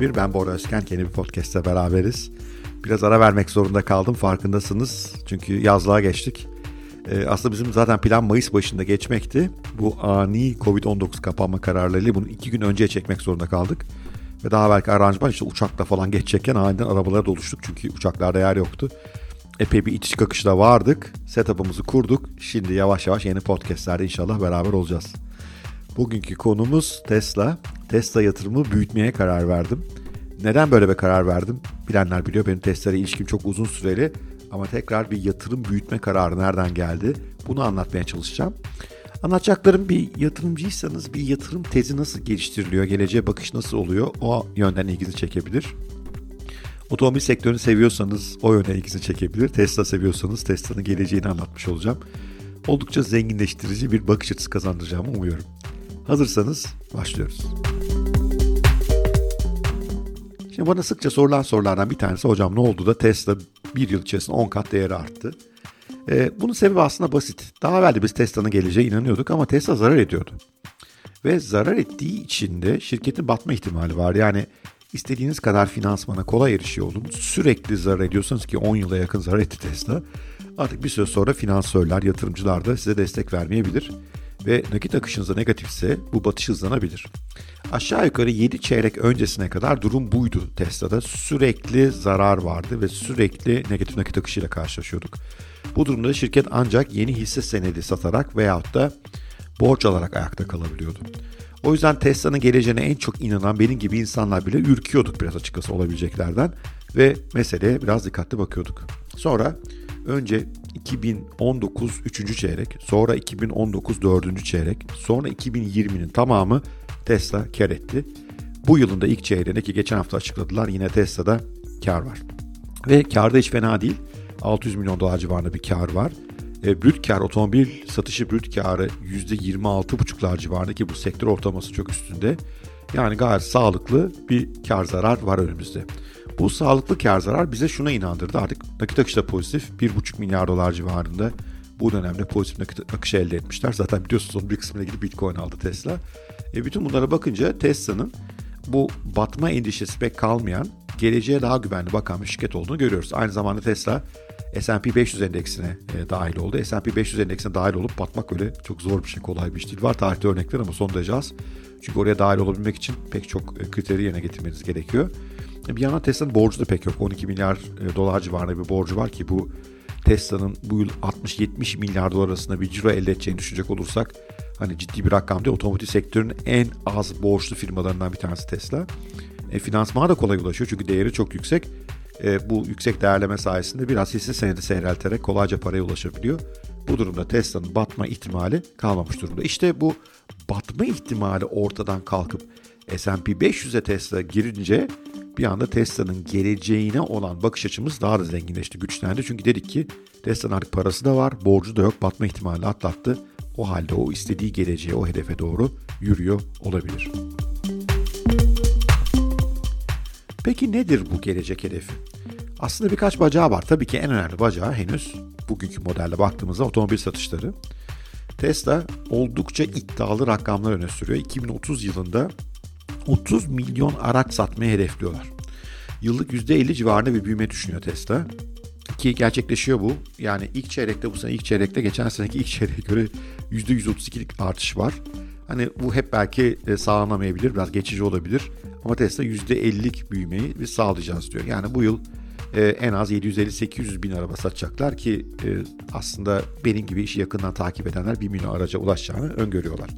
bir. Ben Bora Özken. Yeni bir podcast'te beraberiz. Biraz ara vermek zorunda kaldım farkındasınız. Çünkü yazlığa geçtik. Ee, aslında bizim zaten plan Mayıs başında geçmekti. Bu ani Covid-19 kapanma kararlarıyla bunu iki gün önce çekmek zorunda kaldık. Ve daha belki aranjman işte uçakla falan geçecekken aniden arabalara doluştuk. Çünkü uçaklarda yer yoktu. Epey bir itiş kakışla vardık. Setup'ımızı kurduk. Şimdi yavaş yavaş yeni podcastlerde inşallah beraber olacağız. Bugünkü konumuz Tesla. Tesla yatırımı büyütmeye karar verdim. Neden böyle bir karar verdim? Bilenler biliyor benim Tesla'ya ilişkim çok uzun süreli. Ama tekrar bir yatırım büyütme kararı nereden geldi? Bunu anlatmaya çalışacağım. Anlatacaklarım bir yatırımcıysanız bir yatırım tezi nasıl geliştiriliyor, geleceğe bakış nasıl oluyor o yönden ilginizi çekebilir. Otomobil sektörünü seviyorsanız o yöne ilginizi çekebilir. Tesla seviyorsanız Tesla'nın geleceğini anlatmış olacağım. Oldukça zenginleştirici bir bakış açısı kazandıracağımı umuyorum. Hazırsanız başlıyoruz. Şimdi bana sıkça sorulan sorulardan bir tanesi hocam ne oldu da Tesla bir yıl içerisinde 10 kat değeri arttı. Ee, bunun sebebi aslında basit. Daha evvel de biz Tesla'nın geleceğe inanıyorduk ama Tesla zarar ediyordu. Ve zarar ettiği için de şirketin batma ihtimali var. Yani istediğiniz kadar finansmana kolay erişiyor olun. Sürekli zarar ediyorsanız ki 10 yıla yakın zarar etti Tesla. Artık bir süre sonra finansörler, yatırımcılar da size destek vermeyebilir ve nakit akışınıza negatifse bu batış hızlanabilir. Aşağı yukarı 7 çeyrek öncesine kadar durum buydu Tesla'da. Sürekli zarar vardı ve sürekli negatif nakit akışıyla karşılaşıyorduk. Bu durumda şirket ancak yeni hisse senedi satarak veyahut da borç alarak ayakta kalabiliyordu. O yüzden Tesla'nın geleceğine en çok inanan benim gibi insanlar bile ürküyorduk biraz açıkçası olabileceklerden ve meseleye biraz dikkatli bakıyorduk. Sonra önce 2019 3. çeyrek, sonra 2019 4. çeyrek, sonra 2020'nin tamamı Tesla kar etti. Bu yılın da ilk çeyreğinde ki geçen hafta açıkladılar yine Tesla'da kar var. Ve karda hiç fena değil. 600 milyon dolar civarında bir kar var. E, brüt kar, otomobil satışı brüt karı %26,5'lar civarında ki bu sektör ortalaması çok üstünde. Yani gayet sağlıklı bir kar zarar var önümüzde. Bu sağlıklı kar zarar bize şuna inandırdı. Artık nakit akışı da pozitif. 1,5 milyar dolar civarında bu dönemde pozitif nakit akışı elde etmişler. Zaten biliyorsunuz onun bir kısmına gidip Bitcoin aldı Tesla. E bütün bunlara bakınca Tesla'nın bu batma endişesi pek kalmayan, geleceğe daha güvenli bakan bir şirket olduğunu görüyoruz. Aynı zamanda Tesla S&P 500 endeksine e, dahil oldu. S&P 500 endeksine dahil olup batmak öyle çok zor bir şey, kolay bir iş değil. Var tarihte örnekler ama son derece az. Çünkü oraya dahil olabilmek için pek çok e, kriteri yerine getirmeniz gerekiyor. Bir yandan Tesla'nın borcu da pek yok. 12 milyar e, dolar civarında bir borcu var ki bu Tesla'nın bu yıl 60-70 milyar dolar arasında bir ciro elde edeceğini düşünecek olursak hani ciddi bir rakam değil. Otomotiv sektörünün en az borçlu firmalarından bir tanesi Tesla. E, finansmana da kolay ulaşıyor çünkü değeri çok yüksek. E, bu yüksek değerleme sayesinde biraz hisse senedi seyrelterek kolayca paraya ulaşabiliyor. Bu durumda Tesla'nın batma ihtimali kalmamış durumda. İşte bu batma ihtimali ortadan kalkıp S&P 500'e Tesla girince bir anda Tesla'nın geleceğine olan bakış açımız daha da zenginleşti, güçlendi. Çünkü dedik ki Tesla'nın artık parası da var, borcu da yok, batma ihtimali atlattı. O halde o istediği geleceğe, o hedefe doğru yürüyor olabilir. Peki nedir bu gelecek hedefi? Aslında birkaç bacağı var. Tabii ki en önemli bacağı henüz bugünkü modelde baktığımızda otomobil satışları. Tesla oldukça iddialı rakamlar öne sürüyor. 2030 yılında 30 milyon araç satmayı hedefliyorlar. Yıllık %50 civarında bir büyüme düşünüyor Tesla. Ki gerçekleşiyor bu. Yani ilk çeyrekte bu sene ilk çeyrekte geçen seneki ilk çeyreğe göre %132'lik artış var. Hani bu hep belki e, sağlanamayabilir, biraz geçici olabilir. Ama Tesla %50'lik büyümeyi biz sağlayacağız diyor. Yani bu yıl e, en az 750-800 bin araba satacaklar ki e, aslında benim gibi işi yakından takip edenler 1 milyon araca ulaşacağını öngörüyorlar.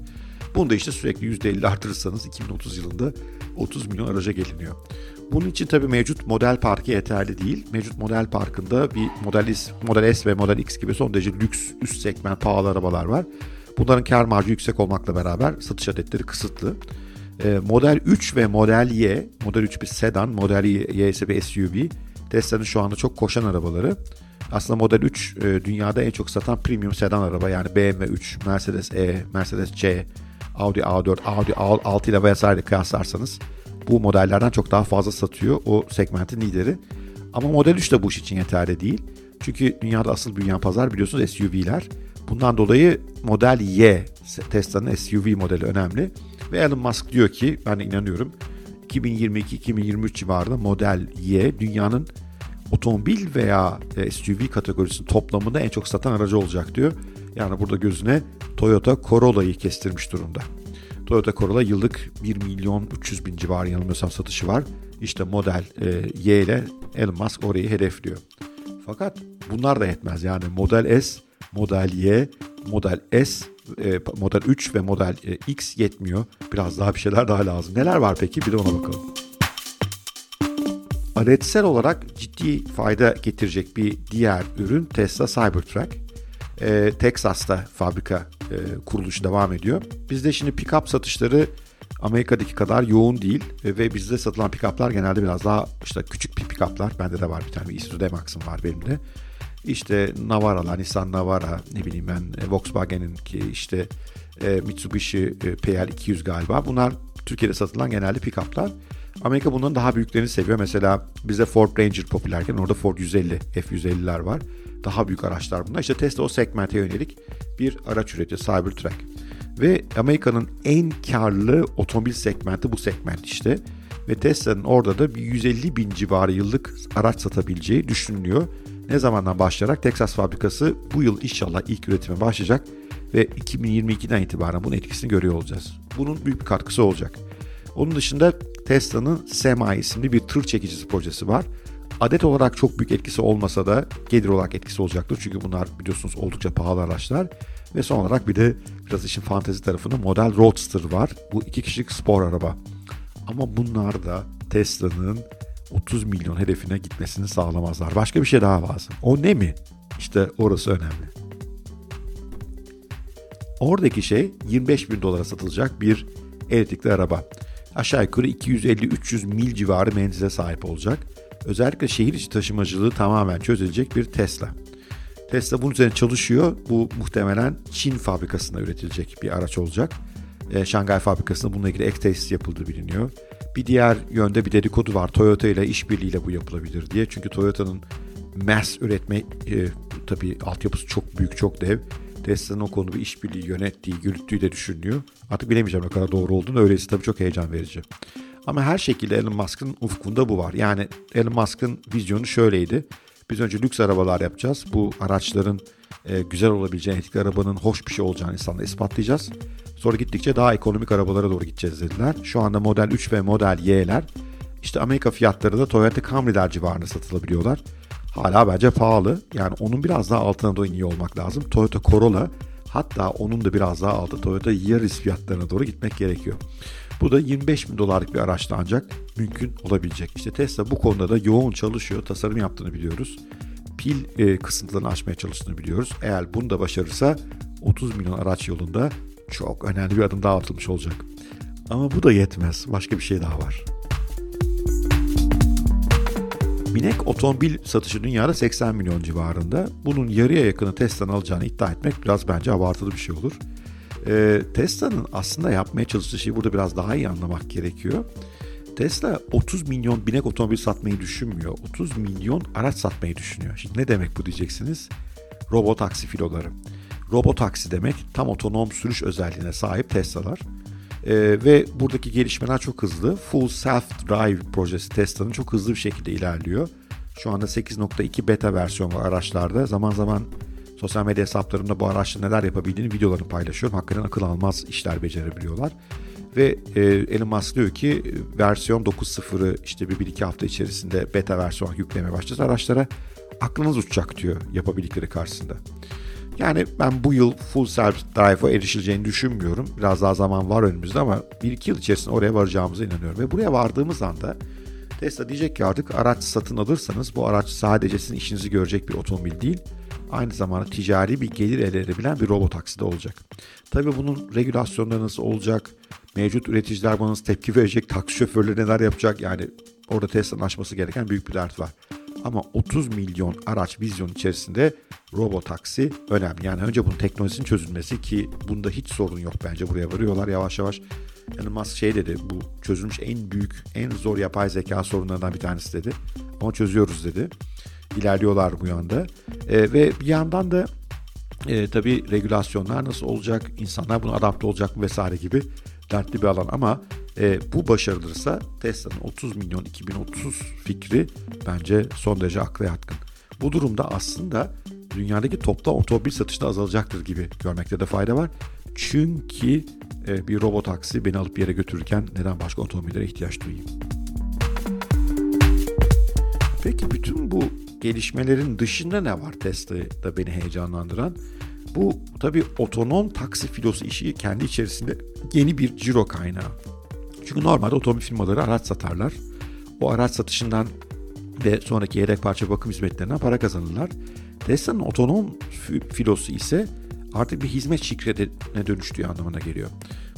Bunu da işte sürekli %50 artırırsanız 2030 yılında 30 milyon araca geliniyor. Bunun için tabii mevcut model parkı yeterli değil. Mevcut model parkında bir Model S, Model S ve Model X gibi son derece lüks, üst segment pahalı arabalar var. Bunların kar marjı yüksek olmakla beraber satış adetleri kısıtlı. E, Model 3 ve Model Y, Model 3 bir sedan, Model Y ise bir SUV. Tesla'nın şu anda çok koşan arabaları. Aslında Model 3 e, dünyada en çok satan premium sedan araba yani BMW 3, Mercedes E, Mercedes C, Audi A4, Audi A6 ile vesaire kıyaslarsanız bu modellerden çok daha fazla satıyor o segmentin lideri. Ama Model 3 de bu iş için yeterli değil. Çünkü dünyada asıl büyüyen pazar biliyorsunuz SUV'ler. Bundan dolayı Model Y Tesla'nın SUV modeli önemli. Ve Elon Musk diyor ki ben inanıyorum 2022-2023 civarında Model Y dünyanın otomobil veya e, SUV kategorisinin toplamında en çok satan aracı olacak diyor. Yani burada gözüne Toyota Corolla'yı kestirmiş durumda. Toyota Corolla yıllık 1 milyon 300 bin civarı yanılmıyorsam satışı var. İşte model e, Y ile Elon Musk orayı hedefliyor. Fakat bunlar da yetmez. Yani Model S, Model Y, Model S, e, Model 3 ve Model e, X yetmiyor. Biraz daha bir şeyler daha lazım. Neler var peki? Bir de ona bakalım. Aretsel olarak ciddi fayda getirecek bir diğer ürün Tesla Cybertruck. E, Texas'ta fabrika e, kuruluşu devam ediyor. Bizde şimdi pick-up satışları Amerika'daki kadar yoğun değil ve bizde satılan pick-up'lar genelde biraz daha işte küçük pick-up'lar. Bende de var bir tane Isuzu D-Max'ım var benim de. İşte Navara'lar, Nissan Navara, ne bileyim ben e, Volkswagen'in ki işte e, Mitsubishi e, PL200 galiba. Bunlar Türkiye'de satılan genelde pick-up'lar. Amerika bundan daha büyüklerini seviyor. Mesela bize Ford Ranger popülerken orada Ford 150, F150'ler var. Daha büyük araçlar bunlar. İşte Tesla o segmente yönelik bir araç üretiyor Cybertruck. Ve Amerika'nın en karlı otomobil segmenti bu segment işte. Ve Tesla'nın orada da bir 150 bin civarı yıllık araç satabileceği düşünülüyor. Ne zamandan başlayarak Texas fabrikası bu yıl inşallah ilk üretime başlayacak ve 2022'den itibaren bunun etkisini görüyor olacağız. Bunun büyük bir katkısı olacak. Onun dışında Tesla'nın Semi isimli bir tır çekicisi projesi var. Adet olarak çok büyük etkisi olmasa da gelir olarak etkisi olacaktır. Çünkü bunlar biliyorsunuz oldukça pahalı araçlar. Ve son olarak bir de biraz işin fantezi tarafında Model Roadster var. Bu iki kişilik spor araba. Ama bunlar da Tesla'nın 30 milyon hedefine gitmesini sağlamazlar. Başka bir şey daha lazım. O ne mi? İşte orası önemli. Oradaki şey 25 bin dolara satılacak bir elektrikli araba. Aşağı yukarı 250-300 mil civarı menzile sahip olacak. Özellikle şehir içi taşımacılığı tamamen çözülecek bir Tesla. Tesla bunun üzerine çalışıyor. Bu muhtemelen Çin fabrikasında üretilecek bir araç olacak. E, Şangay fabrikasında bununla ilgili ek tesis yapıldığı biliniyor. Bir diğer yönde bir dedikodu var. Toyota ile işbirliğiyle bu yapılabilir diye. Çünkü Toyota'nın mass üretme e, tabii altyapısı çok büyük, çok dev. Tesla'nın o konuda bir işbirliği yönettiği, yürüttüğü de düşünülüyor. Artık bilemeyeceğim ne kadar doğru olduğunu. Öyleyse tabii çok heyecan verici. Ama her şekilde Elon Musk'ın ufkunda bu var. Yani Elon Musk'ın vizyonu şöyleydi. Biz önce lüks arabalar yapacağız. Bu araçların e, güzel olabileceğini, elektrikli arabanın hoş bir şey olacağını insanlara ispatlayacağız. Sonra gittikçe daha ekonomik arabalara doğru gideceğiz dediler. Şu anda Model 3 ve Model Y'ler işte Amerika fiyatları da Toyota Camry'ler civarında satılabiliyorlar. Hala bence pahalı. Yani onun biraz daha altına doğru iniyor olmak lazım. Toyota Corolla hatta onun da biraz daha altı Toyota Yaris fiyatlarına doğru gitmek gerekiyor. Bu da 25 bin dolarlık bir araçta ancak mümkün olabilecek. İşte Tesla bu konuda da yoğun çalışıyor. Tasarım yaptığını biliyoruz. Pil e, kısıntılarını aşmaya çalıştığını biliyoruz. Eğer bunu da başarırsa 30 milyon araç yolunda çok önemli bir adım daha atılmış olacak. Ama bu da yetmez. Başka bir şey daha var. Binek otomobil satışı dünyada 80 milyon civarında. Bunun yarıya yakını Tesla'nın alacağını iddia etmek biraz bence abartılı bir şey olur. Ee, Tesla'nın aslında yapmaya çalıştığı şeyi burada biraz daha iyi anlamak gerekiyor. Tesla 30 milyon binek otomobil satmayı düşünmüyor. 30 milyon araç satmayı düşünüyor. Şimdi ne demek bu diyeceksiniz? Robotaksi filoları. Robotaksi demek tam otonom sürüş özelliğine sahip Tesla'lar. Ee, ve buradaki gelişmeler çok hızlı. Full Self Drive projesi Tesla'nın çok hızlı bir şekilde ilerliyor. Şu anda 8.2 beta versiyon var araçlarda. Zaman zaman sosyal medya hesaplarımda bu araçla neler yapabildiğini videolarını paylaşıyorum. Hakikaten akıl almaz işler becerebiliyorlar. Ve e, Elon Musk diyor ki versiyon 9.0'ı işte bir, bir iki hafta içerisinde beta versiyon yüklemeye başlayacağız araçlara. Aklınız uçacak diyor yapabildikleri karşısında. Yani ben bu yıl full self drive'a erişileceğini düşünmüyorum. Biraz daha zaman var önümüzde ama 1-2 yıl içerisinde oraya varacağımıza inanıyorum. Ve buraya vardığımız anda Tesla diyecek ki artık araç satın alırsanız bu araç sadece sizin işinizi görecek bir otomobil değil. Aynı zamanda ticari bir gelir elde edebilen bir robot taksi de olacak. Tabii bunun regülasyonları nasıl olacak? Mevcut üreticiler bana nasıl tepki verecek? Taksi şoförleri neler yapacak? Yani orada Tesla'nın aşması gereken büyük bir dert var. Ama 30 milyon araç vizyon içerisinde robotaksi önemli. Yani önce bunun teknolojisinin çözülmesi ki bunda hiç sorun yok bence buraya varıyorlar yavaş yavaş. Yani Musk şey dedi bu çözülmüş en büyük en zor yapay zeka sorunlarından bir tanesi dedi. Ama çözüyoruz dedi. İlerliyorlar bu yanda. E, ve bir yandan da e, tabii regülasyonlar nasıl olacak, insanlar buna adapte olacak mı vesaire gibi dertli bir alan ama E, bu başarılırsa Tesla'nın 30 milyon 2030 fikri bence son derece akla yatkın. Bu durumda aslında dünyadaki toplam otomobil satışı da azalacaktır gibi görmekte de fayda var. Çünkü e, bir robot taksi beni alıp bir yere götürürken neden başka otomobillere ihtiyaç duyayım? Peki bütün bu gelişmelerin dışında ne var Tesla'da beni heyecanlandıran? Bu tabii otonom taksi filosu işi kendi içerisinde yeni bir ciro kaynağı. Çünkü normalde otomobil firmaları araç satarlar. O araç satışından ve sonraki yedek parça bakım hizmetlerinden para kazanırlar. Tesla'nın otonom filosu ise artık bir hizmet şirketine dönüştüğü anlamına geliyor.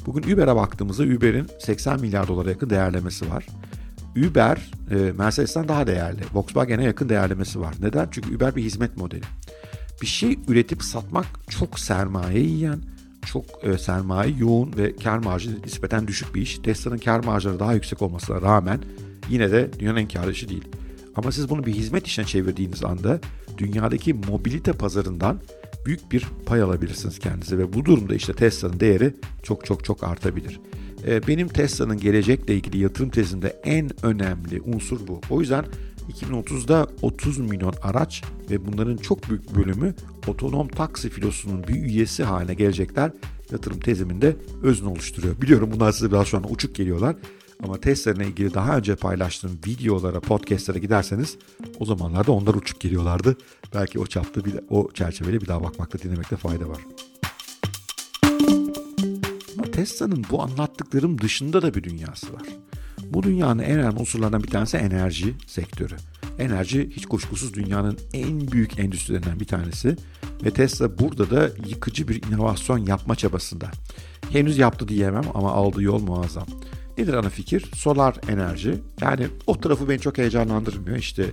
Bugün Uber'e baktığımızda Uber'in 80 milyar dolara yakın değerlemesi var. Uber e, Mercedes'ten daha değerli. Volkswagen'e yakın değerlemesi var. Neden? Çünkü Uber bir hizmet modeli. Bir şey üretip satmak çok sermaye yiyen, çok e, sermaye yoğun ve kar marjı nispeten düşük bir iş. Tesla'nın kar marjları daha yüksek olmasına rağmen yine de dünyanın en karlı işi değil. Ama siz bunu bir hizmet işine çevirdiğiniz anda dünyadaki mobilite pazarından büyük bir pay alabilirsiniz kendinize ve bu durumda işte Tesla'nın değeri çok çok çok artabilir. Ee, benim Tesla'nın gelecekle ilgili yatırım tezimde en önemli unsur bu. O yüzden 2030'da 30 milyon araç ve bunların çok büyük bölümü otonom taksi filosunun bir üyesi haline gelecekler. Yatırım teziminde özünü oluşturuyor. Biliyorum bunlar size biraz şu an uçuk geliyorlar. Ama Tesla ile ilgili daha önce paylaştığım videolara, podcastlere giderseniz o zamanlarda onlar uçuk geliyorlardı. Belki o çapta bir, o çerçeveli bir daha bakmakta dinlemekte fayda var. Ama Tesla'nın bu anlattıklarım dışında da bir dünyası var. Bu dünyanın en önemli unsurlarından bir tanesi enerji sektörü. Enerji hiç kuşkusuz dünyanın en büyük endüstrilerinden bir tanesi ve Tesla burada da yıkıcı bir inovasyon yapma çabasında. Henüz yaptı diyemem ama aldığı yol muazzam. Nedir ana fikir? Solar enerji. Yani o tarafı beni çok heyecanlandırmıyor. İşte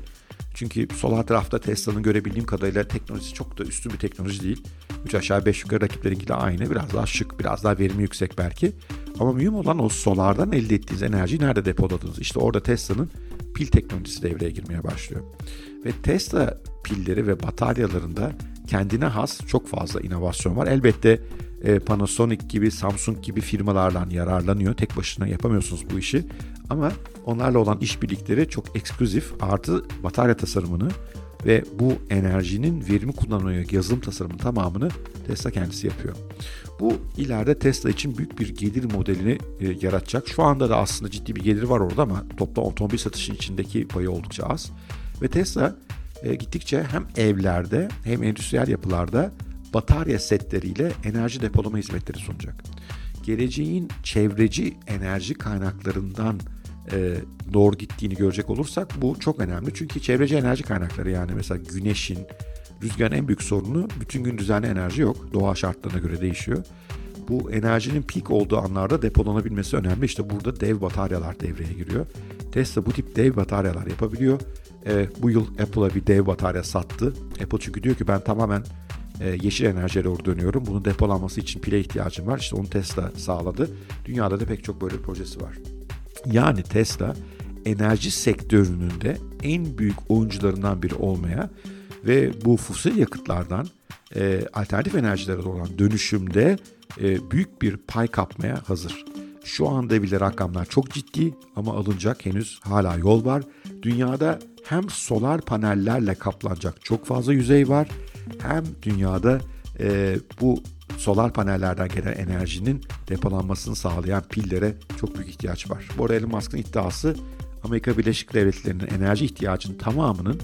çünkü solar tarafta Tesla'nın görebildiğim kadarıyla teknolojisi çok da üstün bir teknoloji değil. 3 aşağı 5 yukarı rakiplerinkiyle aynı. Biraz daha şık, biraz daha verimi yüksek belki. Ama mühim olan o solardan elde ettiğiniz enerjiyi nerede depoladınız? İşte orada Tesla'nın pil teknolojisi devreye girmeye başlıyor. Ve Tesla pilleri ve bataryalarında kendine has çok fazla inovasyon var. Elbette e, Panasonic gibi, Samsung gibi firmalardan yararlanıyor. Tek başına yapamıyorsunuz bu işi. Ama onlarla olan işbirlikleri çok ekskluzif artı batarya tasarımını ve bu enerjinin verimi kullanılıyor yazılım tasarımının tamamını Tesla kendisi yapıyor. Bu ileride Tesla için büyük bir gelir modelini e, yaratacak. Şu anda da aslında ciddi bir gelir var orada ama toplam otomobil satışı içindeki payı oldukça az. Ve Tesla e, gittikçe hem evlerde hem endüstriyel yapılarda batarya setleriyle enerji depolama hizmetleri sunacak. Geleceğin çevreci enerji kaynaklarından e, doğru gittiğini görecek olursak bu çok önemli. Çünkü çevreci enerji kaynakları yani mesela güneşin, rüzgarın en büyük sorunu bütün gün düzenli enerji yok. Doğa şartlarına göre değişiyor. Bu enerjinin peak olduğu anlarda depolanabilmesi önemli. İşte burada dev bataryalar devreye giriyor. Tesla bu tip dev bataryalar yapabiliyor. E, bu yıl Apple'a bir dev batarya sattı. Apple çünkü diyor ki ben tamamen e, yeşil enerjiye doğru dönüyorum. Bunun depolanması için pile ihtiyacım var. İşte onu Tesla sağladı. Dünyada da pek çok böyle projesi var. Yani Tesla enerji sektörünün de en büyük oyuncularından biri olmaya ve bu fosil yakıtlardan e, alternatif enerjilere olan dönüşümde e, büyük bir pay kapmaya hazır. Şu anda bile rakamlar çok ciddi ama alınacak henüz hala yol var. Dünyada hem solar panellerle kaplanacak çok fazla yüzey var hem dünyada e, bu solar panellerden gelen enerjinin depolanmasını sağlayan pillere çok büyük ihtiyaç var. Bu arada Elon Musk'ın iddiası Amerika Birleşik Devletleri'nin enerji ihtiyacının tamamının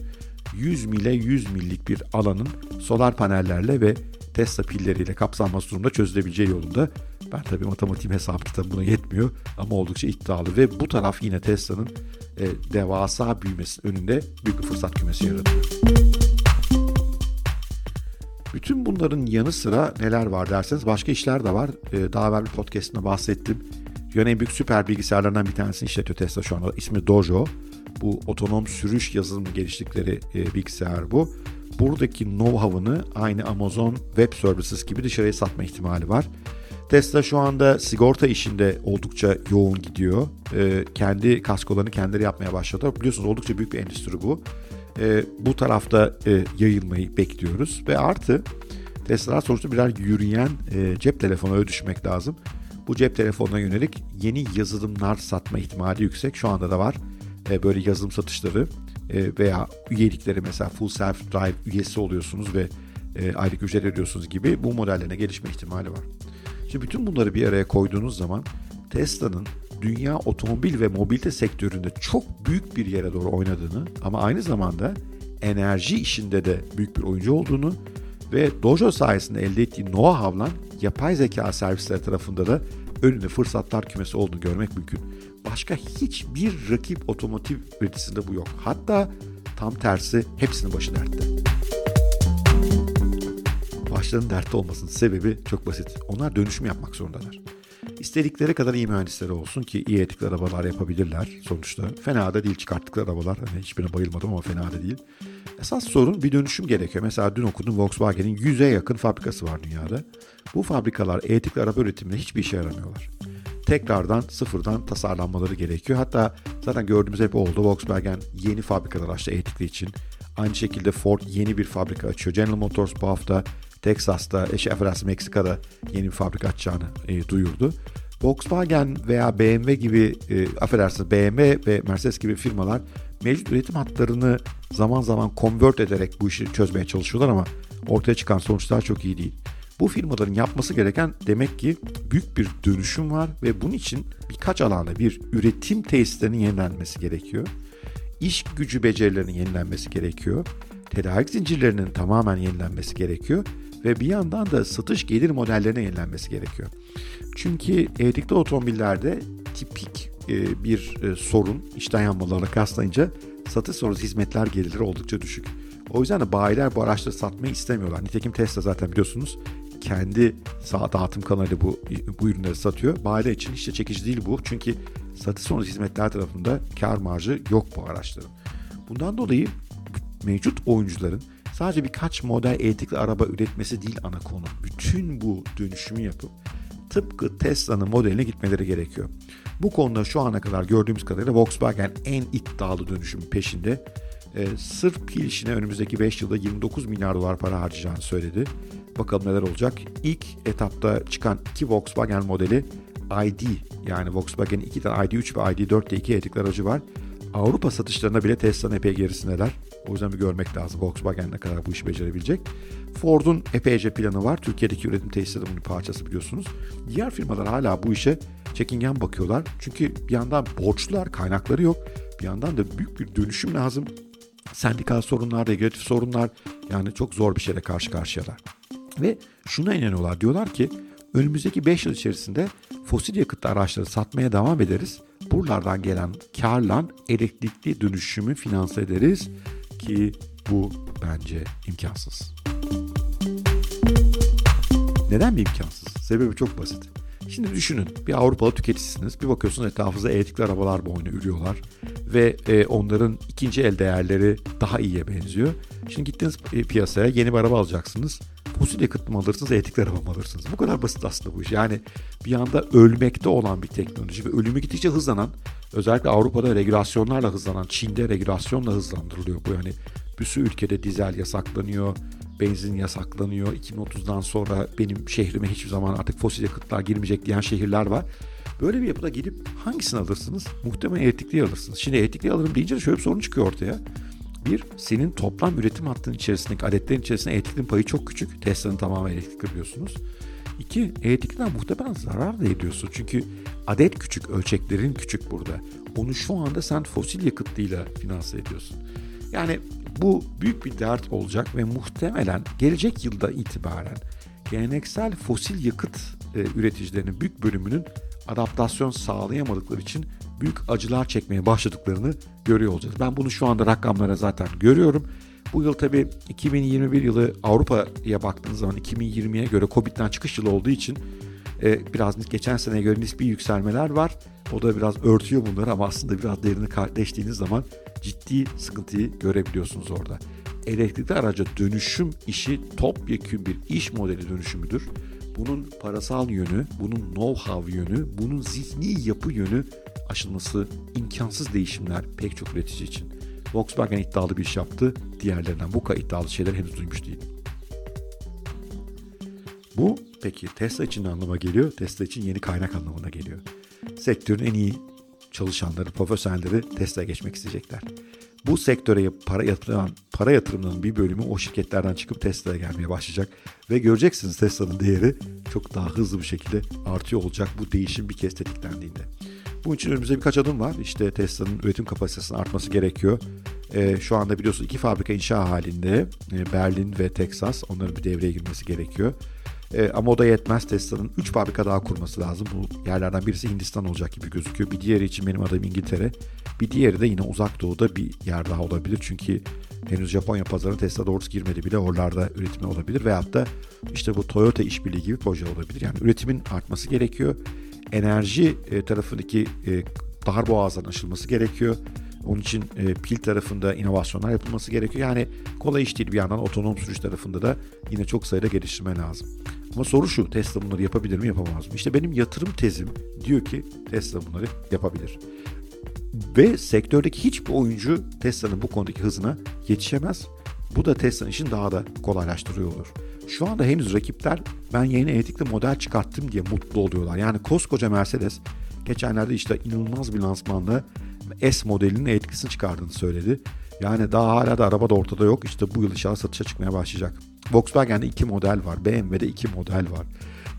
100 mile 100 millik bir alanın solar panellerle ve Tesla pilleriyle kapsanması durumunda çözülebileceği yolunda. Ben tabii matematiğim hesap kitabım buna yetmiyor ama oldukça iddialı ve bu taraf yine Tesla'nın e, devasa büyümesi önünde büyük bir fırsat kümesi yaratıyor. Bütün bunların yanı sıra neler var derseniz başka işler de var. Ee, daha evvel bir podcastında bahsettim. Dünyanın en büyük süper bilgisayarlarından bir tanesini işletiyor Tesla şu anda. İsmi Dojo. Bu otonom sürüş yazılımı geliştikleri e, bilgisayar bu. Buradaki know-how'ını aynı Amazon Web Services gibi dışarıya satma ihtimali var. Tesla şu anda sigorta işinde oldukça yoğun gidiyor. Ee, kendi kaskolarını kendileri yapmaya başladı. Biliyorsunuz oldukça büyük bir endüstri bu e, bu tarafta e, yayılmayı bekliyoruz. Ve artı Tesla'lar sonuçta birer yürüyen e, cep telefonu öyle düşünmek lazım. Bu cep telefonuna yönelik yeni yazılımlar satma ihtimali yüksek. Şu anda da var e, böyle yazılım satışları e, veya üyelikleri mesela Full Self Drive üyesi oluyorsunuz ve e, aylık ücret ödüyorsunuz gibi bu modellerine gelişme ihtimali var. Şimdi bütün bunları bir araya koyduğunuz zaman Tesla'nın dünya otomobil ve mobilite sektöründe çok büyük bir yere doğru oynadığını ama aynı zamanda enerji işinde de büyük bir oyuncu olduğunu ve Dojo sayesinde elde ettiği know-how'la yapay zeka servisleri tarafında da önünde fırsatlar kümesi olduğunu görmek mümkün. Başka hiçbir rakip otomotiv üreticisinde bu yok. Hatta tam tersi hepsinin başı dertte. Başlarının dertte olmasının sebebi çok basit. Onlar dönüşüm yapmak zorundalar. İstedikleri kadar iyi mühendisleri olsun ki iyi etikli arabalar yapabilirler sonuçta. Fena da değil çıkarttıkları arabalar. Hani hiçbirine bayılmadım ama fena da değil. Esas sorun bir dönüşüm gerekiyor. Mesela dün okudum Volkswagen'in 100'e yakın fabrikası var dünyada. Bu fabrikalar etikli araba üretiminde hiçbir işe yaramıyorlar. Tekrardan sıfırdan tasarlanmaları gerekiyor. Hatta zaten gördüğümüz hep oldu. Volkswagen yeni fabrikalar açtı etikli için. Aynı şekilde Ford yeni bir fabrika açıyor. General Motors bu hafta Texas'ta, eşi affedersin Meksika'da yeni bir fabrika açacağını e, duyurdu. Volkswagen veya BMW gibi, e, affedersiniz BMW ve Mercedes gibi firmalar mevcut üretim hatlarını zaman zaman convert ederek bu işi çözmeye çalışıyorlar ama ortaya çıkan sonuçlar çok iyi değil. Bu firmaların yapması gereken demek ki büyük bir dönüşüm var ve bunun için birkaç alanda bir üretim tesislerinin yenilenmesi gerekiyor. İş gücü becerilerinin yenilenmesi gerekiyor. Tedarik zincirlerinin tamamen yenilenmesi gerekiyor ve bir yandan da satış gelir modellerine yenilenmesi gerekiyor. Çünkü elektrikli otomobillerde tipik e, bir e, sorun işten yanmalarına kastlayınca satış sonrası hizmetler gelirleri oldukça düşük. O yüzden de bayiler bu araçları satmayı istemiyorlar. Nitekim Tesla zaten biliyorsunuz kendi dağıtım kanalıyla bu, bu ürünleri satıyor. Bayiler için hiç de çekici değil bu. Çünkü satış sonrası hizmetler tarafında kar marjı yok bu araçların. Bundan dolayı mevcut oyuncuların sadece birkaç model elektrikli araba üretmesi değil ana konu. Bütün bu dönüşümü yapıp tıpkı Tesla'nın modeline gitmeleri gerekiyor. Bu konuda şu ana kadar gördüğümüz kadarıyla Volkswagen en iddialı dönüşümün peşinde. Ee, sırf pil işine önümüzdeki 5 yılda 29 milyar dolar para harcayacağını söyledi. Bakalım neler olacak. İlk etapta çıkan iki Volkswagen modeli ID yani Volkswagen'in iki tane ID3 ve ID4 diye iki elektrikli aracı var. Avrupa satışlarında bile Tesla'nın epey gerisindeler. O yüzden bir görmek lazım Volkswagen ne kadar bu işi becerebilecek. Ford'un epeyce planı var. Türkiye'deki üretim tesisleri bunun parçası biliyorsunuz. Diğer firmalar hala bu işe çekingen bakıyorlar. Çünkü bir yandan borçlular, kaynakları yok. Bir yandan da büyük bir dönüşüm lazım. Sendikal sorunlar, regülatif sorunlar yani çok zor bir şeyle karşı karşıyalar. Ve şuna inanıyorlar. Diyorlar ki önümüzdeki 5 yıl içerisinde fosil yakıtlı araçları satmaya devam ederiz. Buralardan gelen karla elektrikli dönüşümü finanse ederiz ki bu bence imkansız. Neden bir imkansız? Sebebi çok basit. Şimdi düşünün bir Avrupalı tüketicisiniz. Bir bakıyorsunuz etrafınızda elektrikli arabalar boyuna ürüyorlar. Ve e, onların ikinci el değerleri daha iyiye benziyor. Şimdi gittiğiniz piyasaya yeni bir araba alacaksınız. Fosil yakıt mı alırsınız, elektrikli araba mı alırsınız? Bu kadar basit aslında bu iş. Yani bir anda ölmekte olan bir teknoloji ve ölümü gittikçe hızlanan, özellikle Avrupa'da regülasyonlarla hızlanan, Çin'de regülasyonla hızlandırılıyor bu. Yani bir sürü ülkede dizel yasaklanıyor, benzin yasaklanıyor. 2030'dan sonra benim şehrime hiçbir zaman artık fosil yakıtlar girmeyecek diyen şehirler var. Böyle bir yapıda gidip hangisini alırsınız? Muhtemelen elektrikli alırsınız. Şimdi elektrikli alırım deyince de şöyle bir sorun çıkıyor ortaya. Bir, senin toplam üretim hattının içerisindeki adetlerin içerisinde elektriğin payı çok küçük. Tesla'nın tamamen elektrikli biliyorsunuz. İki, elektrikten muhtemelen zarar da ediyorsun. Çünkü adet küçük, ölçeklerin küçük burada. Onu şu anda sen fosil yakıtlıyla finanse ediyorsun. Yani bu büyük bir dert olacak ve muhtemelen gelecek yılda itibaren geleneksel fosil yakıt e, üreticilerinin büyük bölümünün adaptasyon sağlayamadıkları için büyük acılar çekmeye başladıklarını görüyor olacağız. Ben bunu şu anda rakamlara zaten görüyorum. Bu yıl tabii 2021 yılı Avrupa'ya baktığınız zaman 2020'ye göre Covid'den çıkış yılı olduğu için e, biraz geçen seneye göre nispi yükselmeler var. O da biraz örtüyor bunları ama aslında biraz derini deştiğiniz zaman ciddi sıkıntıyı görebiliyorsunuz orada. Elektrikli araca dönüşüm işi topyekün bir iş modeli dönüşümüdür. Bunun parasal yönü, bunun know-how yönü, bunun zihni yapı yönü aşılması imkansız değişimler pek çok üretici için. Volkswagen iddialı bir iş yaptı. Diğerlerinden bu kadar iddialı şeyler henüz duymuş değilim. Bu Peki Tesla için ne anlama geliyor? Tesla için yeni kaynak anlamına geliyor. Sektörün en iyi çalışanları, profesyonelleri Tesla'ya geçmek isteyecekler. Bu sektöre para yatıran para yatırımının bir bölümü o şirketlerden çıkıp Tesla'ya gelmeye başlayacak ve göreceksiniz Tesla'nın değeri çok daha hızlı bir şekilde artıyor olacak bu değişim bir kez tetiklendiğinde. Bunun için önümüzde birkaç adım var. İşte Tesla'nın üretim kapasitesinin artması gerekiyor. E, şu anda biliyorsunuz iki fabrika inşa halinde e, Berlin ve Texas onların bir devreye girmesi gerekiyor. E, ama o da yetmez. Tesla'nın 3 fabrika daha kurması lazım. Bu yerlerden birisi Hindistan olacak gibi gözüküyor. Bir diğeri için benim adım İngiltere. Bir diğeri de yine uzak doğuda bir yer daha olabilir. Çünkü henüz Japonya pazarına Tesla doğrusu girmedi bile. Oralarda üretimi olabilir. Veyahut da işte bu Toyota işbirliği gibi proje olabilir. Yani üretimin artması gerekiyor. Enerji e, tarafındaki e, dar boğazdan aşılması gerekiyor. Onun için e, pil tarafında inovasyonlar yapılması gerekiyor. Yani kolay iş değil bir yandan otonom sürüş tarafında da yine çok sayıda geliştirme lazım. Ama soru şu Tesla bunları yapabilir mi yapamaz mı? İşte benim yatırım tezim diyor ki Tesla bunları yapabilir. Ve sektördeki hiçbir oyuncu Tesla'nın bu konudaki hızına yetişemez. Bu da Tesla'nın işini daha da kolaylaştırıyor olur. Şu anda henüz rakipler ben yeni elektrikli model çıkarttım diye mutlu oluyorlar. Yani koskoca Mercedes geçenlerde işte inanılmaz bir lansmanda S modelinin etkisini çıkardığını söyledi. Yani daha hala da araba da ortada yok. İşte bu yıl inşallah satışa çıkmaya başlayacak. Volkswagen'de iki model var. BMW'de iki model var.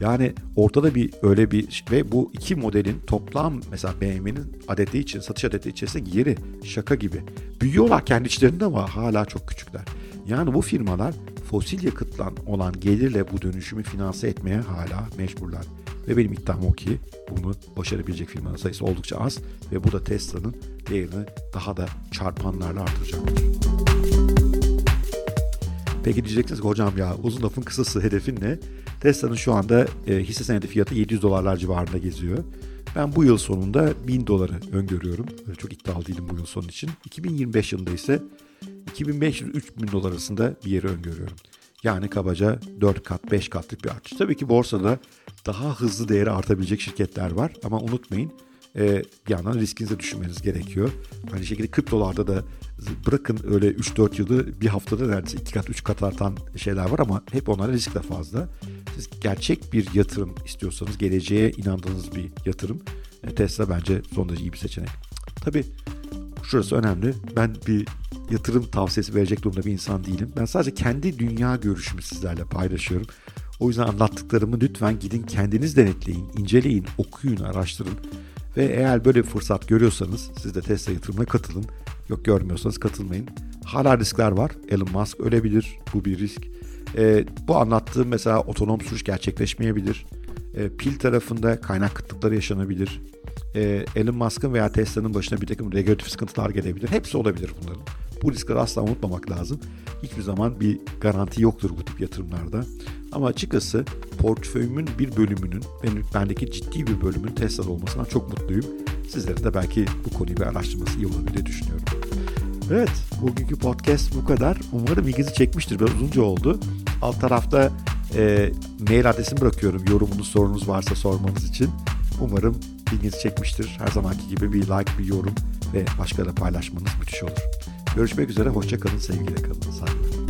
Yani ortada bir öyle bir ve bu iki modelin toplam mesela BMW'nin adeti için satış adeti içerisinde yeri şaka gibi. Büyüyorlar kendi içlerinde ama hala çok küçükler. Yani bu firmalar fosil yakıtlan olan gelirle bu dönüşümü finanse etmeye hala mecburlar. Ve benim iddiam o ki bunu başarabilecek firmanın sayısı oldukça az ve bu da Tesla'nın değerini daha da çarpanlarla artıracaktır. Peki diyeceksiniz ki hocam ya uzun lafın kısası hedefin ne? Tesla'nın şu anda e, hisse senedi fiyatı 700 dolarlar civarında geziyor. Ben bu yıl sonunda 1000 doları öngörüyorum. Çok iddialı değilim bu yıl sonu için. 2025 yılında ise 2500-3000 dolar arasında bir yeri öngörüyorum. Yani kabaca 4 kat 5 katlık bir artış. Tabii ki borsada daha hızlı değeri artabilecek şirketler var ama unutmayın e, bir yandan riskinize düşünmeniz gerekiyor. Aynı şekilde kriptolarda da bırakın öyle 3-4 yılı bir haftada neredeyse 2 kat 3 kat artan şeyler var ama hep onlara risk de fazla. Siz gerçek bir yatırım istiyorsanız geleceğe inandığınız bir yatırım e, Tesla bence son derece iyi bir seçenek. Tabii şurası önemli. Ben bir yatırım tavsiyesi verecek durumda bir insan değilim. Ben sadece kendi dünya görüşümü sizlerle paylaşıyorum. O yüzden anlattıklarımı lütfen gidin kendiniz denetleyin, inceleyin, okuyun, araştırın. Ve eğer böyle bir fırsat görüyorsanız siz de Tesla yatırımına katılın. Yok görmüyorsanız katılmayın. Hala riskler var. Elon Musk ölebilir. Bu bir risk. E, bu anlattığım mesela otonom sürüş gerçekleşmeyebilir. E, pil tarafında kaynak kıtlıkları yaşanabilir. E, Elon Musk'ın veya Tesla'nın başına bir takım regülatif sıkıntılar gelebilir. Hepsi olabilir bunların. Bu riskleri asla unutmamak lazım. Hiçbir zaman bir garanti yoktur bu tip yatırımlarda. Ama açıkçası portföyümün bir bölümünün, benim bendeki ciddi bir bölümün Tesla'da olmasından çok mutluyum. Sizlerin de belki bu konuyu bir araştırması iyi olabilir diye düşünüyorum. Evet, bugünkü podcast bu kadar. Umarım ilginizi çekmiştir. Biraz uzunca oldu. Alt tarafta e, mail adresimi bırakıyorum. Yorumunuz, sorunuz varsa sormanız için. Umarım ilginizi çekmiştir. Her zamanki gibi bir like, bir yorum ve başkalarıyla paylaşmanız müthiş olur. Görüşmek üzere, hoşça kalın, sevgiyle kalın, saygılar.